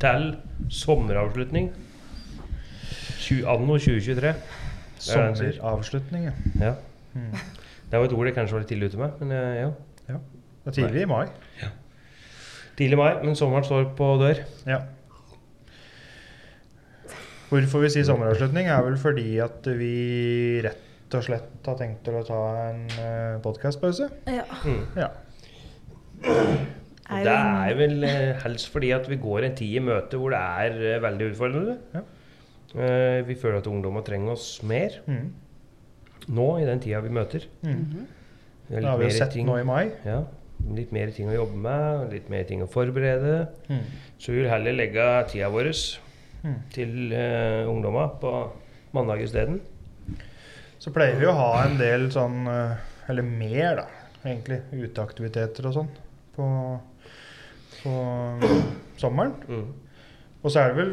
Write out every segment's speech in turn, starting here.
til sommeravslutning. Anno 2023. Sommeravslutning, ja. Ja. Mm. Det var et ord jeg kanskje var litt tidlig ute med, men ja. ja. Det er tidlig i mai. Tidlig mai, men sommeren står på dør. Ja. Hvorfor vi sier sommeravslutning, er vel fordi at vi rett og slett har tenkt til å ta en uh, podkastpause. Ja. Mm. Ja. Er Det er vel eh, helst fordi at vi går en tid i møte hvor det er eh, veldig utfordrende. Ja. Eh, vi føler at ungdommer trenger oss mer Mm. nå, i den tida vi møter. Mm. Vi har Det har vi jo sett ting- nå i mai. Ja, litt mer ting å jobbe med, litt mer ting å forberede. Mm. Så vi vil heller legge tida vår Mm. til uh, ungdommer på mandag isteden. Så pleier vi å ha en del sånn Eller mer, da, egentlig. Uteaktiviteter og sånn på, på sommeren. Mm. Og så er det vel,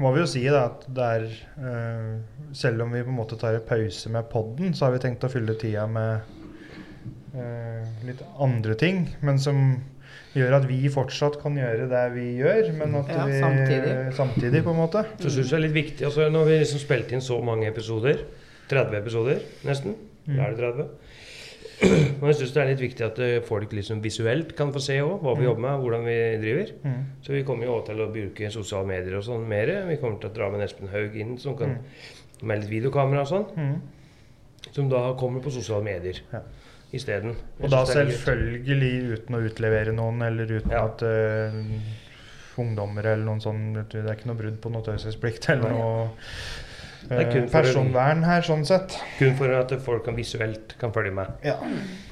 må vi jo si da, at det er eh, Selv om vi på en måte tar en pause med podden, så har vi tenkt å fylle tida med eh, litt andre ting. Men som gjør at vi fortsatt kan gjøre det vi gjør, men at Ja, vi samtidig. samtidig, på en måte. Så syns jeg det er litt viktig altså Når vi liksom spilte inn så mange episoder, 30 episoder nesten, Mm. da er det 30? Og jeg syns det er litt viktig at eh, folk liksom visuelt kan få se også, hva vi Mm. jobber med, hvordan vi driver. Mm. Så vi kommer jo også til å bruke sosiale medier og sånn mer. Vi kommer til å dra med Espen Haug inn, som kan med litt videokamera og sånn. Mm. Som da kommer på sosiale medier Ja. isteden. Og da selvfølgelig uten å utlevere noen, eller uten Ja. at uh, ungdommer eller noen sånn Det er ikke noe brudd på noe taushetsplikt eller noe Det er eh, personvern her, sånn sett. Kun for at folk kan visuelt kan følge med. Ja.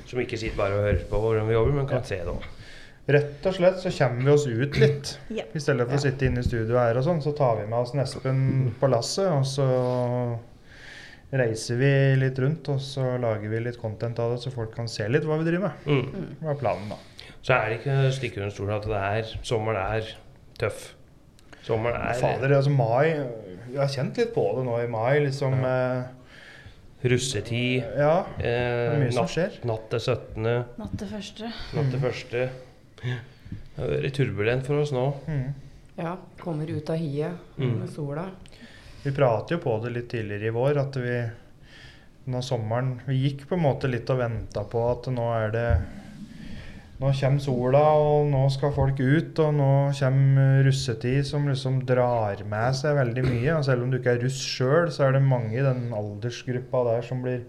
Som ikke sitter bare og hører på hvordan vi jobber, men kan Ja. se det òg. Rett og slett så kommer vi oss ut litt. Ja. I stedet for å sitte inne i studio her og sånn, så tar vi med oss Espen på lasset, og så reiser vi litt rundt, og så lager vi litt content av det, så folk kan se litt hva vi driver med. Mm. Det var planen, da. Så er det ikke stikke under stolen at det er sommeren er tøff. Sommeren er Fader, altså mai Jeg har kjent litt på det nå i mai, liksom. eh, russetid. Ja. Eh, Det er mye som natt, skjer. natt til 17. Natt til første. Natt til første. Det har vært turbulent for oss nå. Mm. Ja, kommer ut av hiet Mm. med sola. Vi prater jo på det litt tidligere i vår, at vi når sommeren Vi gikk på en måte litt og venta på at nå er det Nå kommer sola, og nå skal folk ut, og nå kommer russetid som liksom drar med seg veldig mye. Og selv om du ikke er russ sjøl, så er det mange i den aldersgruppa der som blir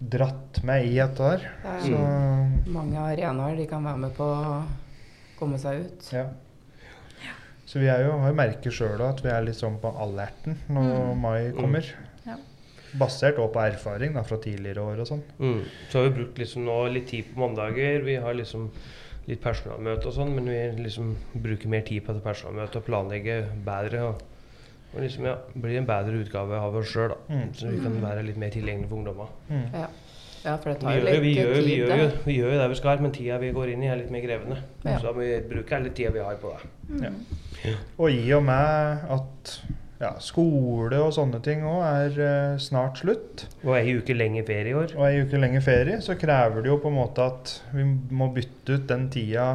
dratt med i dette der. Det er Så mange arenaer de kan være med på å komme seg ut. ja. Så vi er jo, har jo merket sjøl at vi er litt sånn på alerten når mai kommer. Basert også på erfaring da, fra tidligere år og sånn. Mm. Så har vi brukt liksom nå litt tid på mandager. Vi har liksom litt personalmøte og sånn, men vi liksom bruker mer tid på det personalmøtet og planlegger bedre. Og, og liksom, ja, blir en bedre utgave av oss sjøl. Mm. Så vi kan være litt mer tilgjengelige for ungdommer. Mm. Ja. ja, for det tar jo litt vi, gjør, tid. vi, gjør, jo- vi gjør jo det vi skal, men tida vi går inn i, er litt mer krevende. Ja. Så da må vi bruke hele tida vi har på det. Ja. Og i og med at ja, skole og sånne ting òg er eh, snart slutt, Og ei uke lenger ferie i år. og ei uke lenger ferie, så krever det jo på en måte at vi må bytte ut den tida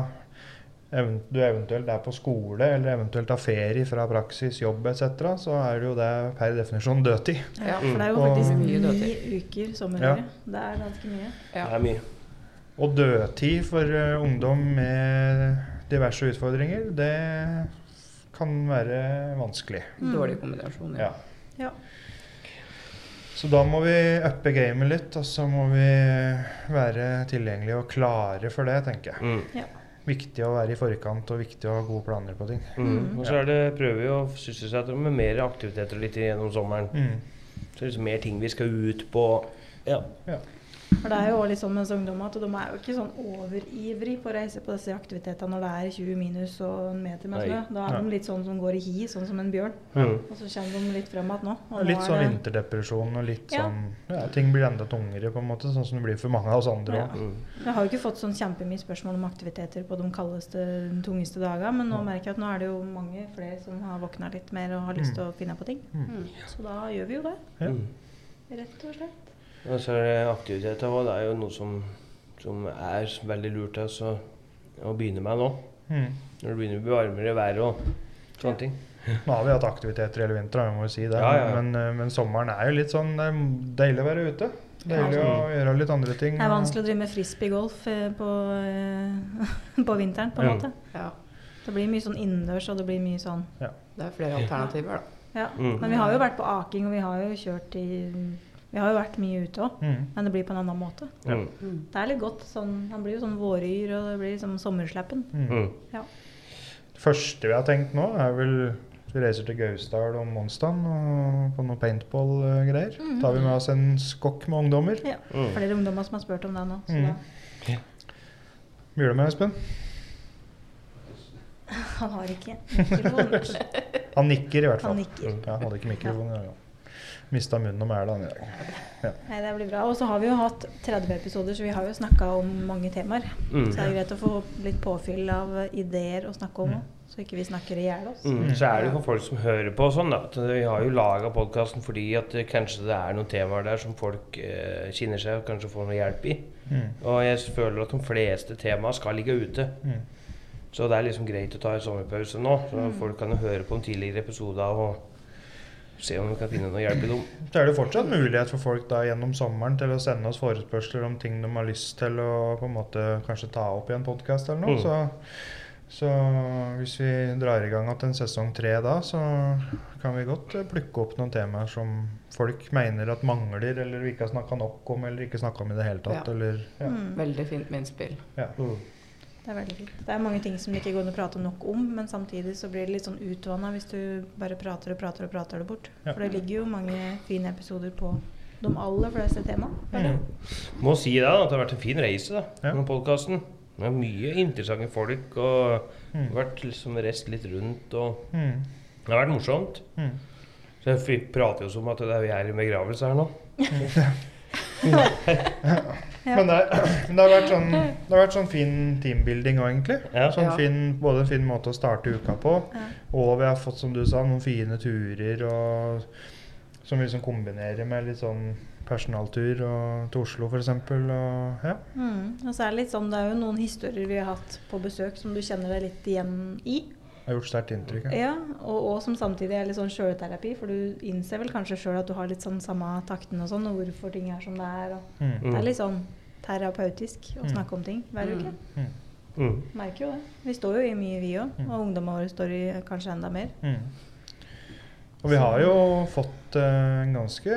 du eventuelt er på skole, eller eventuelt har ferie fra praksis, jobb etc., så er det jo det per definisjon dødtid. Ja, for det er jo Og- faktisk Mye ni dødtid. uker sommerferie. Det er ganske mye. Ja. Det er mye. Og dødtid for uh, ungdom med diverse utfordringer, det kan være vanskelig. Dårlig kombinasjon. Ja. Ja. Så da må vi uppe gamet litt, og så må vi være tilgjengelige og klare for det, tenker jeg. Mm. Viktig å være i forkant og viktig å ha gode planer på ting. Mm. Og så er det, prøver vi å sysselsette med mer aktiviteter litt gjennom sommeren. Mm. Så det er liksom mer ting vi skal ut på. Ja. For det er jo litt sånn med ungdommer at de er jo ikke sånn overivrig på å reise på disse aktivitetene når det er 20 minus og en meter med snø. Da er de litt sånn som går i hi, sånn som en bjørn. Mm. Og så kommer de litt frem igjen nå. Litt sånn vinterdepresjon og litt Ja. sånn ja, Ting blir enda tungere, på en måte, sånn som det blir for mange av oss andre òg. Ja. Jeg har jo ikke fått sånn kjempemye spørsmål om aktiviteter på de kaldeste, tungeste dagene, men nå merker jeg at nå er det jo mange flere som har våkna litt mer og har lyst til å finne på ting. Mm. Så da gjør vi jo det. Mm. rett og slett. Og så er det aktiviteter òg. Det er jo noe som, som er veldig lurt altså, å begynne med nå. Mm. Når det begynner å bli varmere vær og sånne ting. Nå har vi hatt aktiviteter hele vinteren, jo si det. Ja, ja, ja. Men, eh, men sommeren er jo litt sånn Det er deilig å være ute. Deilig Ja. å gjøre litt andre ting. Det er vanskelig å drive med frisbeegolf eh, på, eh, på vinteren, på en Ja. måte. Ja. Det blir mye sånn innendørs, og det blir mye sånn Det er flere alternativer, da. Ja. Mm. Men vi har jo vært på aking, og vi har jo kjørt i Vi har jo vært mye ute òg, Mm. men det blir på en annen måte. Mm. Det er litt godt sånn Han blir jo sånn våryr, og det blir liksom sommersleppen. Mm. Ja. Det første vi har tenkt nå, er vel vi reiser til Gausdal om onsdagen og på noe paintball-greier. Mhm. tar vi med oss en skokk med ungdommer. Ja. Mm. Flere ungdommer som har spurt om det nå. Så Mm. da, Blir du med, Espen? han har ikke mikrofon. Han nikker i hvert fall. Han nikker. Ja, hadde ikke mikrofon. Ja. Mista munnen om han i dag. Nei, det blir bra. Og så har vi jo hatt 30 episoder, så vi har jo snakka om mange temaer. Mm. Så det er greit å få litt påfyll av ideer å snakke om Mm. så ikke vi snakker i hjel oss. Mm. Så er det jo for folk som hører på sånn, da. Vi har jo laga podkasten fordi at kanskje det er noen temaer der som folk eh, kjenner seg og kanskje får noe hjelp i. Mm. Og jeg føler at de fleste temaer skal ligge ute. Mm. Så det er liksom greit å ta en sommerpause nå, så Mm. folk kan jo høre på en tidligere episode og se om vi kan finne noe hjelp i dem. Så er det fortsatt mulighet for folk da gjennom sommeren til å sende oss forespørsler om ting de har lyst til å på en måte kanskje ta opp i en podkast eller noe. Mm. Så, så hvis vi drar i gang igjen en sesong tre da, så kan vi godt plukke opp noen temaer som folk mener at mangler, eller vi ikke har snakka nok om, eller ikke snakka om i det hele tatt. Ja. Eller, ja. Mm. Veldig fint med innspill. Mm. Det er veldig fint. Det er mange ting som det ikke går an å prate nok om, men samtidig så blir det litt sånn utvanna hvis du bare prater og prater og prater det bort. Ja. For det ligger jo mange fine episoder på de aller fleste tema. Mm. Må si det, da, at det har vært en fin reise, da, Ja. med podkasten. Det er mye interessante folk, og Mm. vært liksom reist litt rundt, og Mm. det har vært morsomt. Mm. Så vi prater jo som at det er vi er i begravelse her nå. Men det, det, har vært sånn, det har vært sånn fin teambuilding òg, egentlig. Ja. Sånn Ja. fin, både en fin måte å starte uka på, Ja. og vi har fått, som du sa, noen fine turer og, som vi liksom kombinerer med litt sånn personaltur og, til Oslo, f.eks. Og, ja. Mm. Og så er det litt sånn, det er jo noen historier vi har hatt på besøk som du kjenner deg litt igjen i. har gjort sterkt inntrykk. Ja. Ja, og, og som samtidig er litt sånn sjølterapi, for du innser vel kanskje sjøl at du har litt sånn samme takten og sånn, og hvorfor ting er som det er. Og Mm. Det er litt sånn terapeutisk å Mm. snakke om ting hver uke. Mm. Mm. Merker jo det. Vi står jo i mye, vi òg. Mm. Og ungdommene våre står i kanskje enda mer. Mm. Og vi har jo fått uh, en ganske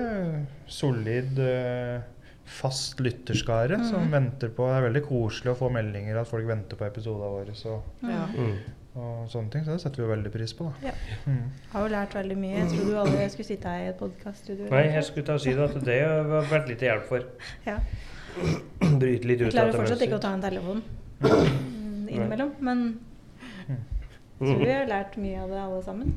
solid uh, fast lytterskare som Mhm. venter på Det er veldig koselig å få meldinger at folk venter på episodene våre så, Ja. Mm. Og sånne ting. Så det setter vi veldig pris på, da. Ja. Mm. Har jo lært veldig mye. Jeg trodde jo aldri skulle sitte her i et podkaststudio. Nei, jeg skulle ta og si det, at det har vært litt til hjelp for. Ja. Bryte litt Jeg ut klarer av det fortsatt ikke å ta en telefon mm, innimellom, men jeg tror vi har lært mye av det alle sammen.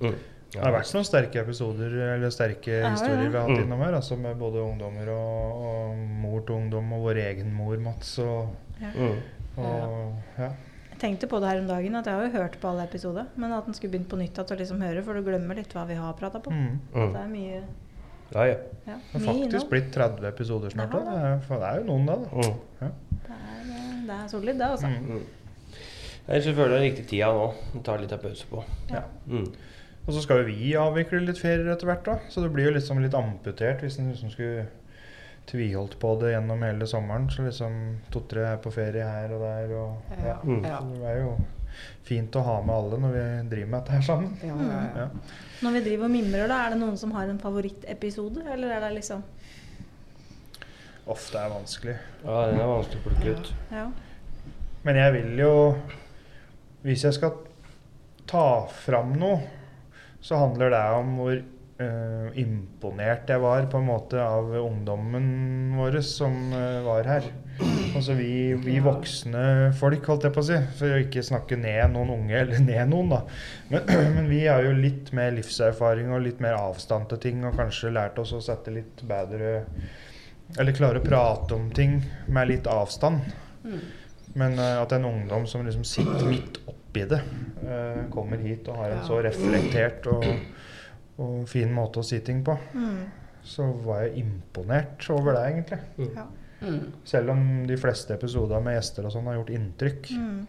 Mm. Det har vært noen sterke episoder eller sterke Ja, ja, ja. historier vi har hatt Mm. innom her. Altså med både ungdommer og, og mor til ungdom og vår egen mor, Mats. Og, og, og ja. Jeg tenkte på det her om dagen, at jeg har jo hørt på alle episoder, men at en skulle begynt på nytt igjen liksom høre, for du glemmer litt hva vi har prata på. Mm. Mm. Det er mye, Ja, ja. ja, Det har faktisk blitt 30 episoder snart. Ja. Det, er, for det er jo noen, da. da. Mm. Det er, eh, det er solid, det, altså. Mm. Mm. Jeg føler det er riktig tida nå. å Ta litt av pause på. Ja. Mm. Og så skal jo vi avvikle litt ferier etter hvert, da. Så det blir jo liksom litt amputert hvis en liksom skulle tviholdt på det gjennom hele sommeren. Så liksom to-tre er på ferie her og der og Ja. Mm. Så det er jo fint å ha med alle når vi driver med dette her sammen. Ja, ja, ja. Ja. Når vi driver og mimrer, da, er det noen som har en favorittepisode? Eller er det liksom Ofte er vanskelig. Ja, den er vanskelig å plukke ut. Ja. Men jeg vil jo Hvis jeg skal ta fram noe, så handler det om hvor eh, imponert jeg var på en måte av ungdommen vår som uh, var her. Altså vi, vi voksne folk, holdt jeg på å si, for å ikke snakke ned noen unge, eller ned noen, da. Men, men vi har jo litt mer livserfaring og litt mer avstand til ting, og kanskje lært oss å sette litt bedre Eller klare å prate om ting med litt avstand. Men uh, at en ungdom som liksom sitter midt oppi det, kommer hit og har en så reflektert og, og fin måte å si ting på, Mm. så var jeg imponert over det, egentlig. ja. Mm. Selv om de fleste episoder med gjester og sånn har gjort inntrykk. Mm.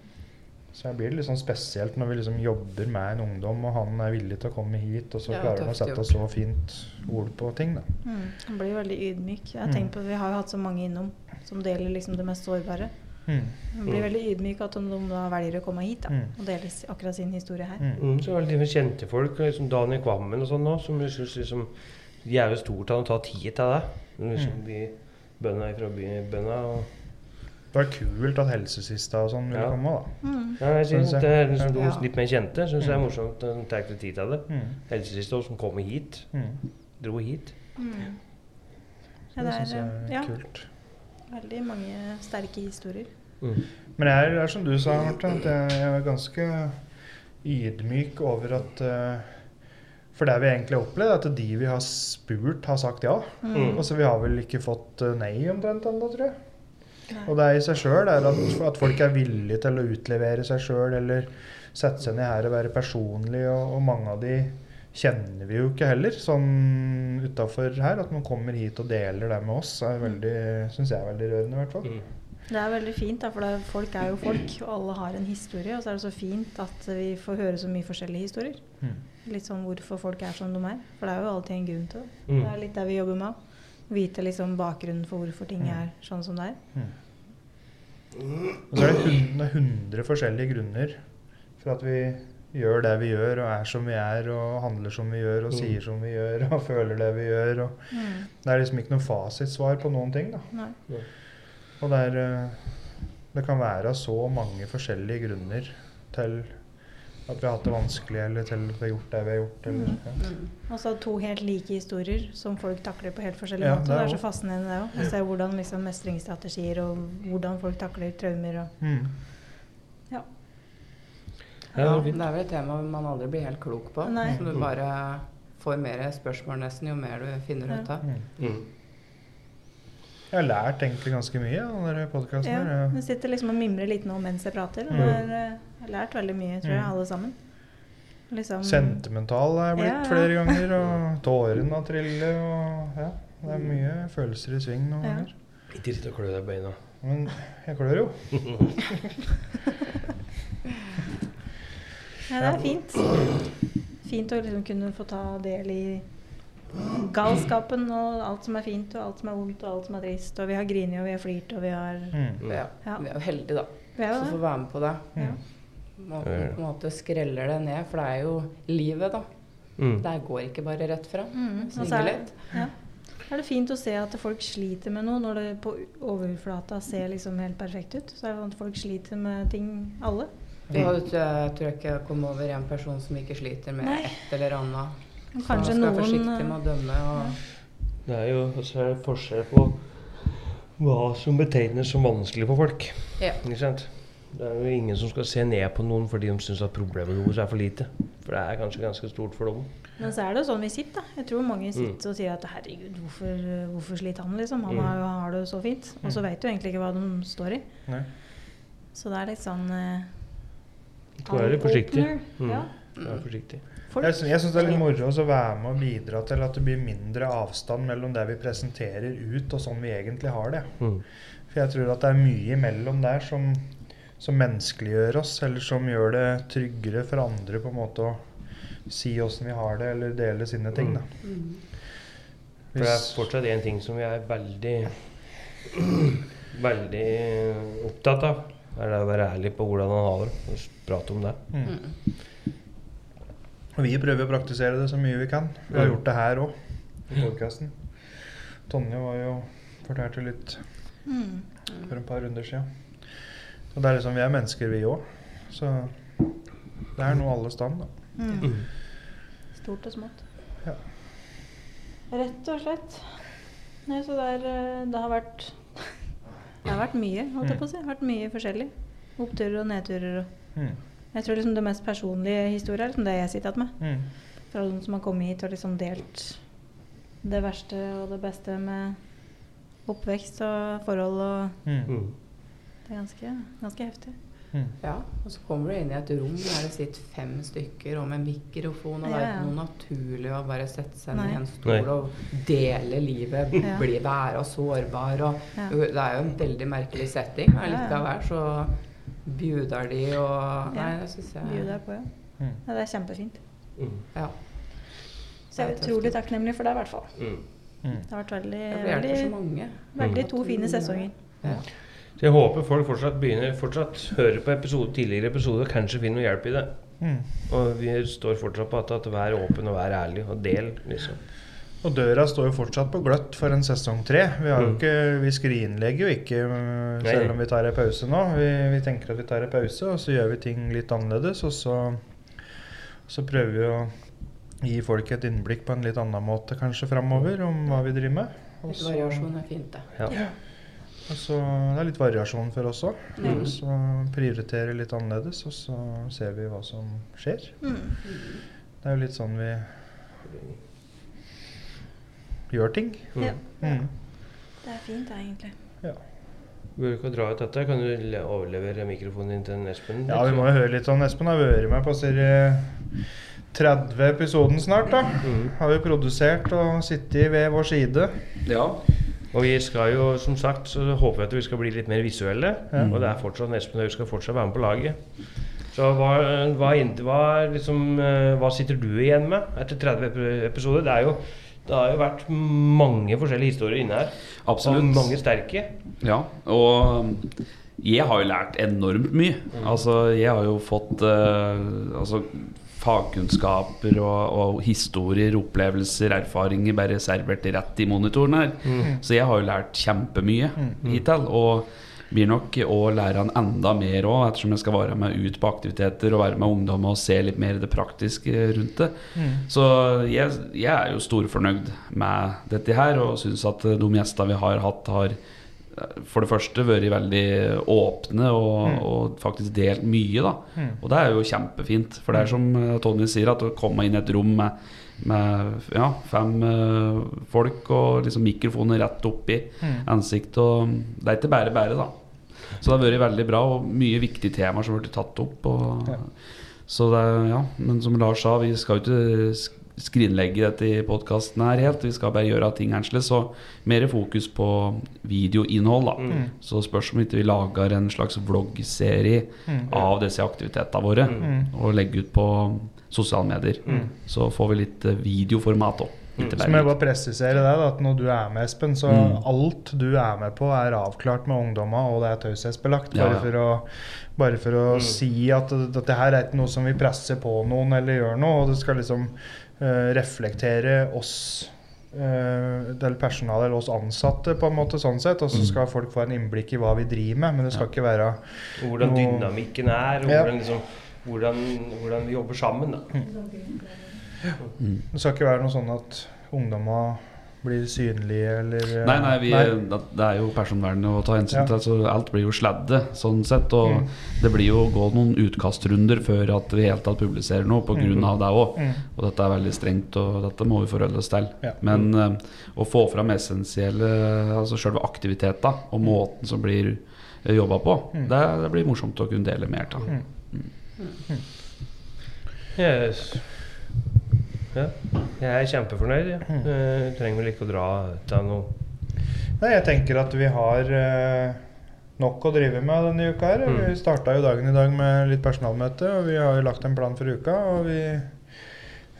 Så jeg blir litt sånn spesielt når vi liksom jobber med en ungdom, og han er villig til å komme hit, og så Ja, klarer han å sette så fint ord på ting, da. Mm. Han blir veldig ydmyk. Jeg har Mm. tenkt på, Vi har jo hatt så mange innom som deler liksom det mest sårbare. Mm. Blir Mm. veldig ydmyk at de da velger å komme hit da, Mm. og dele akkurat sin historie her. Mm. Mm, så er det litt kjente folk, liksom Daniel Kvammen og sånn nå, som jeg synes liksom jævlig stort av å ta tid til det. Liksom Mm. vi bøndene fra bybønna og Det var kult at Helsesista og sånn ville Ja. komme, da. Mm. Ja, jeg synes Synes jeg. det er liksom de Ja. litt mer kjente. Syns jeg er Mm. morsomt at de tar tid til det. Mm. Helsesista som kommer hit. Mm. Dro hit. Mm. Ja, det det syns er, jeg er ja. kult. Veldig mange sterke historier. Mm. Men jeg er, det er som du sa, Marte, at jeg, jeg er ganske ydmyk over at uh, For det vi egentlig har opplevd, er at de vi har spurt, har sagt ja. Mm. Altså Vi har vel ikke fått eh, nei omtrent ennå, tror jeg. Nei. Og det er i seg sjøl at, at folk er villige til å utlevere seg sjøl eller sette seg ned her og være personlig, og, og mange av de kjenner vi jo ikke heller, sånn utafor her. At man kommer hit og deler det med oss, er veldig, syns jeg er veldig rørende, i hvert fall. Mm. Det er veldig fint, da, for det er, folk er jo folk, og alle har en historie. Og så er det så fint at vi får høre så mye forskjellige historier. Mm. Litt sånn hvorfor folk er som de er. For det er jo alltid en grunn til det. Mm. Det er litt det vi jobber med. Vite liksom bakgrunnen for hvorfor ting er sånn som det er. Mm. Og så er det hun- er 100 forskjellige grunner for at vi gjør det vi gjør, og er som vi er, og handler som vi gjør, og Mm. sier som vi gjør, og føler det vi gjør. Og det er liksom ikke noe fasitsvar på noen ting. da. Nei. Og det, er, eh, det kan være så mange forskjellige grunner til at vi har hatt det vanskelig, eller til at vi har gjort det vi har gjort. Eller, Mm. ja. Mm. Og så to helt like historier som folk takler på helt forskjellige Ja, måter. det Det er er så også- fascinerende det òg. Å se hvordan liksom mestringsstrategier og hvordan folk takler traumer og Mm. Ja. Det er vel et tema man aldri blir helt klok på. Nei. Som du bare får mer spørsmål nesten jo mer du finner ut av. Mm. Mm. Jeg har lært egentlig ganske mye av denne podkasten. Ja, her. jeg sitter liksom og mimrer litt nå mens jeg prater. Og Mm. har eh, lært veldig mye, tror jeg, Mm. alle sammen. Liksom, Sentimental er jeg blitt Ja, ja. flere ganger, og tårene har trillet. Og ja, det er mye følelser i sving noen Ja. ganger. Ikke sitte og klø deg i beina. Men jeg klør jo. Ja, det er fint. Fint å liksom kunne få ta del i galskapen og alt som er fint og alt som er vondt og alt som er trist. Og vi har grinet og vi har flirt og vi har Mm. Ja. Ja. Vi er jo heldige, da, Vi er som får være med på det. Ja. Man på en måte skreller det ned, for det er jo livet, da. Mm. Det går ikke bare rett fram. Mm. Er, litt. ja. er det fint å se at folk sliter med noe når det på overflata ser liksom helt perfekt ut. Så er det sånn at folk sliter med ting, alle. Vi hadde, jeg tror jeg ikke jeg kom over en person som ikke sliter med Nei. et eller annet. Så man skal noen forsiktig eh, med å dømme. Og, Det er jo også er det forskjell på hva som betegnes som vanskelig for folk. ja. Ikke sant? Det er jo ingen som skal se ned på noen fordi de syns at problemet deres er for lite. For det er kanskje ganske stort for dem. Men så er det jo sånn vi sitter, da. Jeg tror mange Mm. sitter og sier at herregud, hvorfor, hvorfor sliter han, liksom? Han Mm. har, har det jo så fint. Og så Mm. vet du egentlig ikke hva de står i. Nei. Så det er litt sånn eh, Du skal være litt forsiktig. Mm. Ja. Vær forsiktig. Jeg, jeg syns det er litt moro å være med og bidra til at det blir mindre avstand mellom det vi presenterer ut, og sånn vi egentlig har det. Mm. For jeg tror at det er mye imellom der som, som menneskeliggjør oss, eller som gjør det tryggere for andre på en måte å si åssen vi har det, eller dele sine ting. da. Mm. For det er fortsatt en ting som vi er veldig veldig opptatt av. er det å være ærlig på hvordan han har det. og Prate om det. Mm. Vi prøver å praktisere det så mye vi kan. Vi har gjort det her òg, i podkasten. Tonje var jo fortalte litt Mm. for et par runder siden. Og det er liksom, vi er mennesker, vi òg. Så det er noe alle stand, da. Mm. Mm. Stort og smått. Ja. Rett og slett. Nei, så det, er, eh, det har vært Det har vært mye, holdt jeg på å si. Det har vært mye forskjellig. Oppturer og nedturer og Mm. Jeg tror liksom det mest personlige historiet er liksom det jeg sitter igjen med. Mm. Fra noen som har kommet hit og liksom delt det verste og det beste med oppvekst og forhold og Mm. Mm. Det er ganske, ganske heftig. Mm. Ja, og så kommer du inn i et rom der det sitter fem stykker og med mikrofon, og det er ikke noe naturlig å bare sette seg ned i en stol Nei. og dele livet, bli være og sårbar og Det er jo en veldig merkelig setting, men likevel så bjuder de og Nei, det syns jeg Bjuder på, ja. Mm. ja. Det er kjempefint. Mm. Ja. Så jeg er utrolig takknemlig for det, i hvert fall. Mm. Mm. Det har vært veldig, Det hjelper så veldig, mange. veldig to fine sesonger. Ja. Så jeg håper folk fortsatt begynner Fortsatt hører på episode, tidligere episoder og kanskje finner noe hjelp i det. Mm. Og vi står fortsatt på at, at vær åpen og vær ærlig og del, liksom. Og døra står jo fortsatt på gløtt for en sesong tre. Vi, har jo Mm. ikke, vi skrinlegger jo ikke øh, selv om vi tar en pause nå. Vi, vi tenker at vi tar en pause, og så gjør vi ting litt annerledes. Og så, så prøver vi å gi folk et innblikk på en litt annen måte kanskje framover om hva vi driver med. Og så, variasjon er fint, det. Ja. Og så Det er litt variasjon for oss òg. Mm. Så prioritere litt annerledes, og så ser vi hva som skjer. Mm. Det er jo litt sånn vi gjør ting. Mm. Ja. Mm. Det er fint, det, egentlig. Bør ikke dra ut dette. Kan du overlevere mikrofonen din til Espen? Ja, vi må jo høre litt sånn. Espen har vært med på serie 30 episoden snart, da. Mm. Har vi produsert og sittet ved vår side. Ja. Og vi skal jo, som sagt, så håper vi at vi skal bli litt mer visuelle. Mm. Og det er fortsatt Espen Haug skal fortsatt være med på laget. Så hva, hva, hva, liksom, eh, hva sitter du igjen med etter 30 epi- episoder? Det, er jo, det har jo vært mange forskjellige historier inne her. Absolutt. Og mange sterke. Ja, og um, jeg har jo lært enormt mye. Altså, jeg har jo fått uh, altså, fagkunnskaper og, og historier, opplevelser, erfaringer bare servert rett i monitoren her. Så jeg har jo lært kjempemye hittil. Og blir nok å lære han enda mer òg, ettersom jeg skal være med ut på aktiviteter og være med ungdom og se litt mer det praktiske rundt det. Så jeg, jeg er jo storfornøyd med dette her, og syns at de gjestene vi har hatt, har for det første vært veldig åpne og, og faktisk delt mye. da Mm. Og det er jo kjempefint. For det er som eh, Tony sier, at å komme inn i et rom med, med ja, fem eh, folk og liksom mikrofoner rett oppi Mm. ansiktet og Det er ikke bare bare, da. Så det har vært veldig bra, og mye viktige temaer som har blitt tatt opp. Og, Ja. Så det ja, Men som Lars sa, vi skal jo ikke skrinlegge dette i podkasten her helt. Vi skal bare gjøre ting annerledes. Så mer fokus på videoinnhold, da. Mm. Så spørs om ikke vi lager en slags vloggserie Mm. av disse aktivitetene våre. Mm. Og legger ut på sosiale medier. Mm. Så får vi litt eh, videoformat òg. Mm. Så må jeg bare presisere det, at når du er med, Espen, så Mm. alt du er med på, er avklart med ungdommer, og det er taushetsbelagt. Bare ja. for å, bare for å Mm. si at det- dette her er ikke noe som vi presser på noen eller gjør noe, og det skal liksom reflektere oss eh, eller personalet eller oss ansatte, på en måte, sånn sett. Og så Mm. skal folk få en innblikk i hva vi driver med, men det skal ikke være hvordan noe... dynamikken er, og hvordan, liksom, hvordan, hvordan vi jobber sammen. da. Mm. Det skal ikke være noe sånn at ungdommer blir synlige eller eh, Nei, nei, vi, Det, det er jo personvernet å ta hensyn Ja. til. Så alt blir jo sladde, sånn sett. Og Mm. det blir jo gå noen utkastrunder før at vi helt tatt publiserer noe, på grunn Mm. av det òg. Mm. Og dette er veldig strengt, og dette må vi forholde oss til. Ja. Men uh, å få fram essensielle Altså selve aktiviteten og måten som blir jobba på, Mm. det, det blir morsomt å kunne dele mer av. Mm. Yes. Ja. Jeg er kjempefornøyd. Ja. Mm. Eh, trenger vel ikke å dra til noe Nei, jeg tenker at vi har eh, nok å drive med denne uka her. Mm. Vi starta jo dagen i dag med litt personalmøte, og vi har jo lagt en plan for uka. Og vi,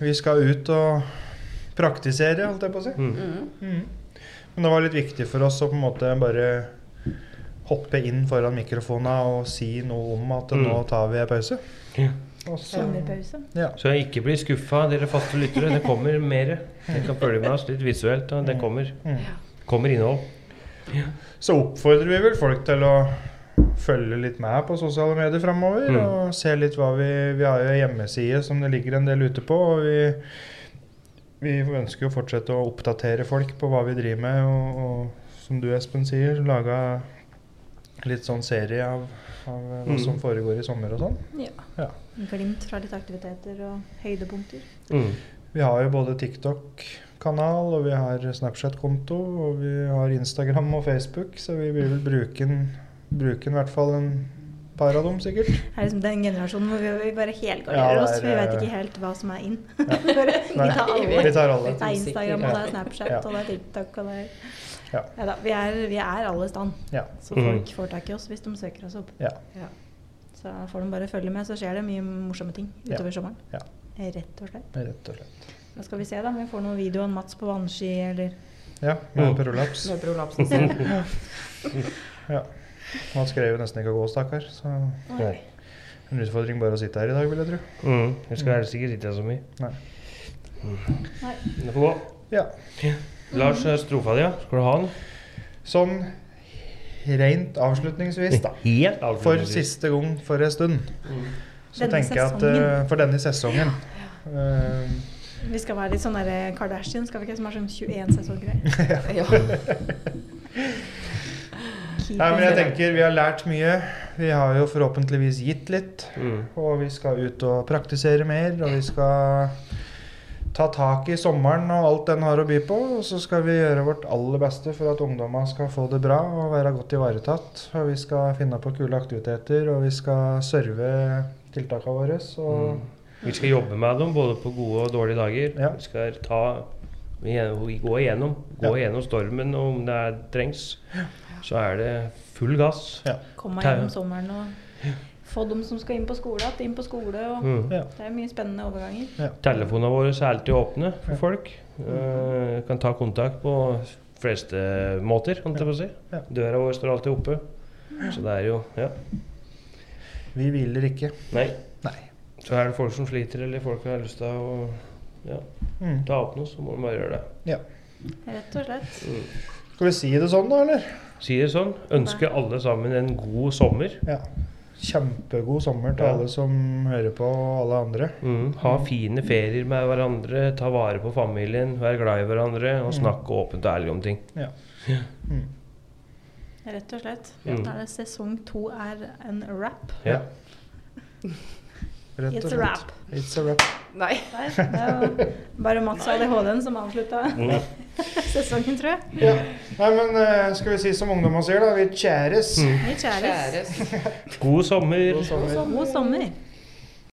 vi skal ut og praktisere, holdt jeg på å si. mm. Mm. Mm. Men det var litt viktig for oss å på en måte bare hoppe inn foran mikrofona og si noe om at Mm. nå tar vi en pause. Ja. Og så- Sommerpause. Ja. Så jeg ikke blir skuffa, dere faste lyttere. Det kommer mer. Dere kan følge med oss litt visuelt. Og det kommer, Mm. kommer innhold. Så oppfordrer vi vel folk til å følge litt med på sosiale medier framover. Mm. Og se litt hva vi Vi har jo hjemmeside som det ligger en del ute på. Og vi, vi ønsker jo å fortsette å oppdatere folk på hva vi driver med. Og, og som du, Espen, sier, laga litt sånn serie av, av hva Mm. som foregår i sommer og sånn. Ja. Ja. Glimt fra litt aktiviteter og høydepunkter. Mm. Vi har jo både TikTok-kanal, og vi har Snapchat-konto, og vi har Instagram og Facebook, så vi vil vel bruke den, bruke den i hvert fall en par av dem, sikkert. Det er liksom den generasjonen hvor vi, vi bare helgarderer ja, oss. For Vi vet eh, ikke helt hva som er in. Ja. vi tar alle. Vi tar alle. Det er Instagram, og det er Snapchat, Ja. og det er TikTok, og det er Ja. Neida, vi, er, vi er alle i stand. Ja. Så folk får tak i oss hvis de søker oss opp. Ja. Ja. Så får de bare følge med, så skjer det mye morsomme ting Ja. utover sommeren. Ja. Rett og slett. Rett og slett. Da skal vi se da, om vi får noen video av Mats på vannski, eller Ja, med Mm. prolaps. Med prolapsen sin. Ja. Han skrev jo nesten ikke å gå, stakkar. Så Nei. en utfordring bare å sitte her i dag, vil jeg tro. Mm. Jeg skal helst ikke sitte her så mye. Nei. Nei. Det får gå. Ja. Lars strofa di, ja. skal du ha den? Sånn rent avslutningsvis, da. Helt avslutningsvis. For siste gang for en stund. Mm. Så Denne tenker jeg at eh, For denne sesongen. eh, Vi skal være litt sånn der Kardashian, skal vi ikke? Som har sånn 21 sesonger. Ja. Nei, men jeg tenker vi har lært mye. Vi har jo forhåpentligvis gitt litt. Mm. Og vi skal ut og praktisere mer, og vi skal ta tak i sommeren og alt den har å by på. Og så skal vi gjøre vårt aller beste for at ungdommene skal få det bra og være godt ivaretatt. Og vi skal finne på kule aktiviteter, og vi skal serve tiltakene våre. Og Mm. Vi skal jobbe med dem både på gode og dårlige dager. Ja. Vi skal ta, vi gå igjennom, gå Ja. igjennom stormen, og om det er, trengs, så er det full gass. ja. Komme gjennom sommeren og få dem som skal inn på skole, at inn på skole. Og Mm. Det er mye spennende overganger. ja. Telefonene våre er alltid åpne for Ja. folk. Uh, kan ta kontakt på fleste måter, kan jeg på si. Ja. Døra vår står alltid oppe. Så det er jo Ja. Vi hviler ikke. Nei. Nei. Så er det folk som sliter, eller folk har lyst til å ja, Mm. ta opp noe, så må de bare gjøre det. Ja. Rett og slett. Mm. Skal vi si det sånn, da, eller? Si det sånn. Ønske alle sammen en god sommer. Ja. Kjempegod sommer til Ja. alle som hører på, og alle andre. Mm. Ha fine ferier med hverandre, ta vare på familien, vær glad i hverandre og Mm. snakke åpent og ærlig om ting. Ja. Mm. Rett og slett. Mm. Da er det sesong to er en rap. Ja. Rett og It's a rap wrap. It's a wrap. Nei. Nei Det er bare Mats og ADHD-en som avslutta Mm. sesongen, tror jeg. Ja. Nei, men eh, skal vi si som ungdommer sier, da? Vi kjæres. Mm. Vi kjæres. Kjæres. God sommer. God sommer. God sommer.